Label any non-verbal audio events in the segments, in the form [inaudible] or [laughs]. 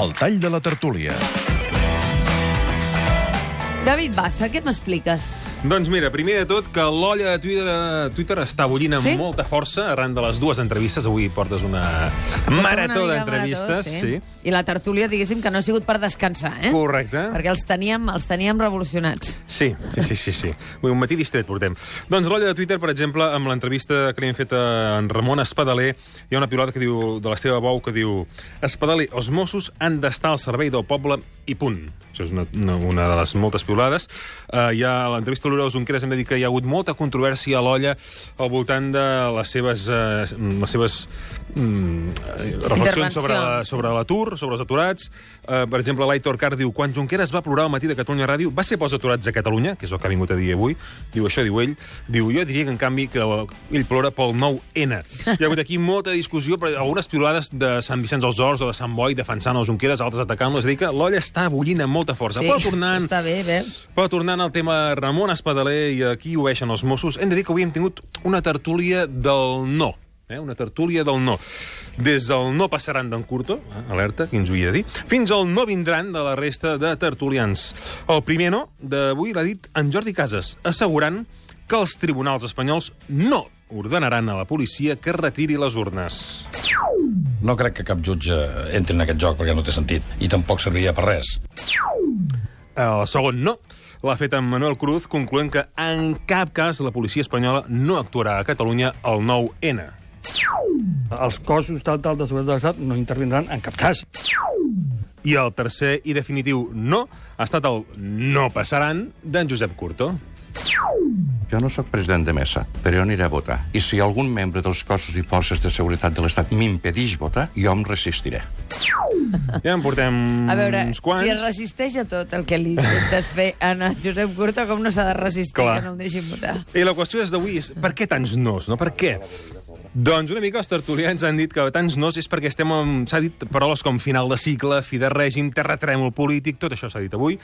El tall de la tertúlia. David Bassa, què m'expliques? Doncs mira, primer de tot, que l'olla de Twitter, Twitter està bullint amb Sí? molta força arran de les dues entrevistes. Avui portes una marató d'entrevistes. marató, Sí. I la tertúlia, diguéssim, que no ha sigut per descansar, eh? Correcte. Perquè els teníem, els teníem revolucionats. Sí, sí, sí, sí, sí. Avui un matí distret portem. Doncs l'olla de Twitter, per exemple, amb l'entrevista que li hem fet a en Ramon Espadaler, hi ha una piulada que diu, de l'Esteve Bou que diu Espadaler, els Mossos han d'estar al servei del poble i punt. Això és una, una, una de les moltes piulades. Uh, hi ha a l'entrevista a l'Oriol Junqueras hem de dir que hi ha hagut molta controvèrsia a l'olla al voltant de les seves, uh, les seves mm, reflexions sobre la- sobre l'atur, sobre els aturats. Uh, per exemple, l'Aitor Car diu quan Junqueras va plorar al matí de Catalunya Ràdio va ser pels aturats a Catalunya, que és el que ha vingut a dir avui. Diu això, diu ell. Diu, jo diria que, en canvi, que ell plora pel 9N. Hi ha hagut aquí molta discussió, però algunes piulades de Sant Vicenç dels Horts o de Sant Boi defensant els Junqueras, altres atacant-lo. És a dir, que l'olla està bullint amb molta força. Però tornant... Està bé, veus? Però tornant al tema Ramon Espadaler i aquí obeixen els Mossos, hem de dir que avui hem tingut una tertúlia del no. Eh? Una tertúlia del no. Des del no passaran d'en Curto, eh? alerta, qui ens ho havia de dir, fins al no vindran de la resta de tertulians. El primer no d'avui l'ha dit en Jordi Casas, assegurant que els tribunals espanyols no ordenaran a la policia que retiri les urnes. No crec que cap jutge entri en aquest joc perquè no té sentit i tampoc serviria per res. El segon no l'ha fet en Manuel Cruz, concloent que en cap cas la policia espanyola no actuarà a Catalunya el 9N. Els cossos tal, tal de seguretat de l'Estat no intervindran en cap cas. I el tercer i definitiu no ha estat el no passaran d'en Josep Curto. Jo no sóc president de mesa, però jo aniré a votar. I si algun membre dels cossos i forces de seguretat de l'Estat m'impedeix votar, jo em resistiré. Ja en portem A veure, uns quants. si es resisteix a tot el que li intentes fer a en Josep Curto, com no s'ha de resistir Clar. que no el deixin votar? I la qüestió és d'avui és per què tants nos, no? Per què? Doncs una mica els tertulians han dit que tants nos és perquè estem amb, s'ha dit paraules com final de cicle, fi de règim, terratrèmol polític, tot això s'ha dit avui,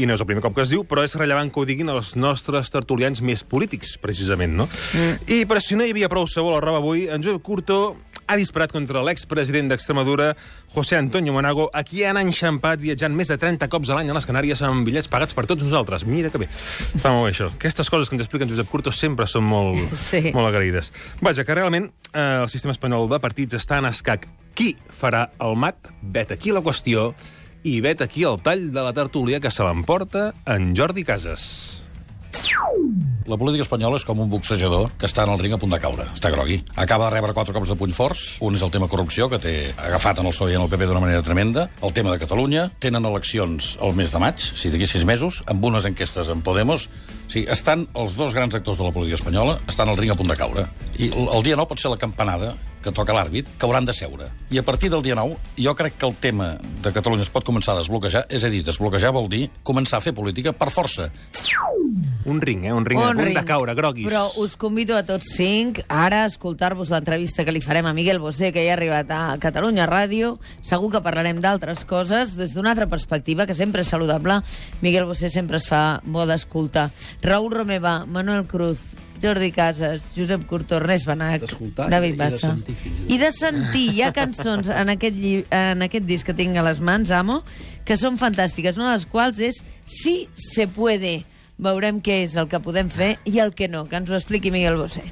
i no és el primer cop que es diu, però és rellevant que ho diguin els nostres tertulians més polítics, precisament, no? Mm. I per si no hi havia prou sabó a la roba avui, en Josep Curto ha disparat contra l'expresident d'Extremadura, José Antonio Monago, a qui han enxampat viatjant més de 30 cops a l'any a les Canàries amb bitllets pagats per tots nosaltres. Mira que bé. Fa molt bé, això. Aquestes coses que ens explica en Josep Curto sempre són molt, [laughs] Sí. molt agraïdes. Vaja, que realment eh, el sistema espanyol de partits està en escac. Qui farà el mat? Vet aquí la qüestió i vet aquí el tall de la tertúlia que se l'emporta en Jordi Casas. La política espanyola és com un boxejador que està en el ring a punt de caure. Està grogui. Acaba de rebre quatre cops de puny forts. Un és el tema corrupció, que té agafat en el PSOE i en el PP d'una manera tremenda. El tema de Catalunya. Tenen eleccions el mes de maig, sigui, d'aquí sis mesos, amb unes enquestes en Podemos. Sigui, estan els dos grans actors de la política espanyola, estan al ring a punt de caure. I el dia 9 pot ser la campanada que toca l'àrbit, que hauran de seure. I a partir del dia 9, jo crec que el tema de Catalunya es pot començar a desbloquejar, és a dir, desbloquejar vol dir començar a fer política per força. Un ring, eh? Un ring a Un punt de ring. caure, groguis. Però us convido a tots cinc ara a escoltar-vos l'entrevista que li farem a Miguel Bosé, que ja ha arribat a Catalunya Ràdio. Segur que parlarem d'altres coses des d'una altra perspectiva, que sempre és saludable. Miguel Bosé sempre es fa bo d'escoltar. Raül Romeva, Manuel Cruz, Jordi Casas, Josep Curto, Ernest Benac, David Bassa. I de sentir, hi ha cançons en aquest, lli... en aquest disc que tinc a les mans, Amo, que són fantàstiques. Una de les quals és Si se puede. Veurem què és el que podem fer i el que no, que ens ho expliqui Miguel Bosé.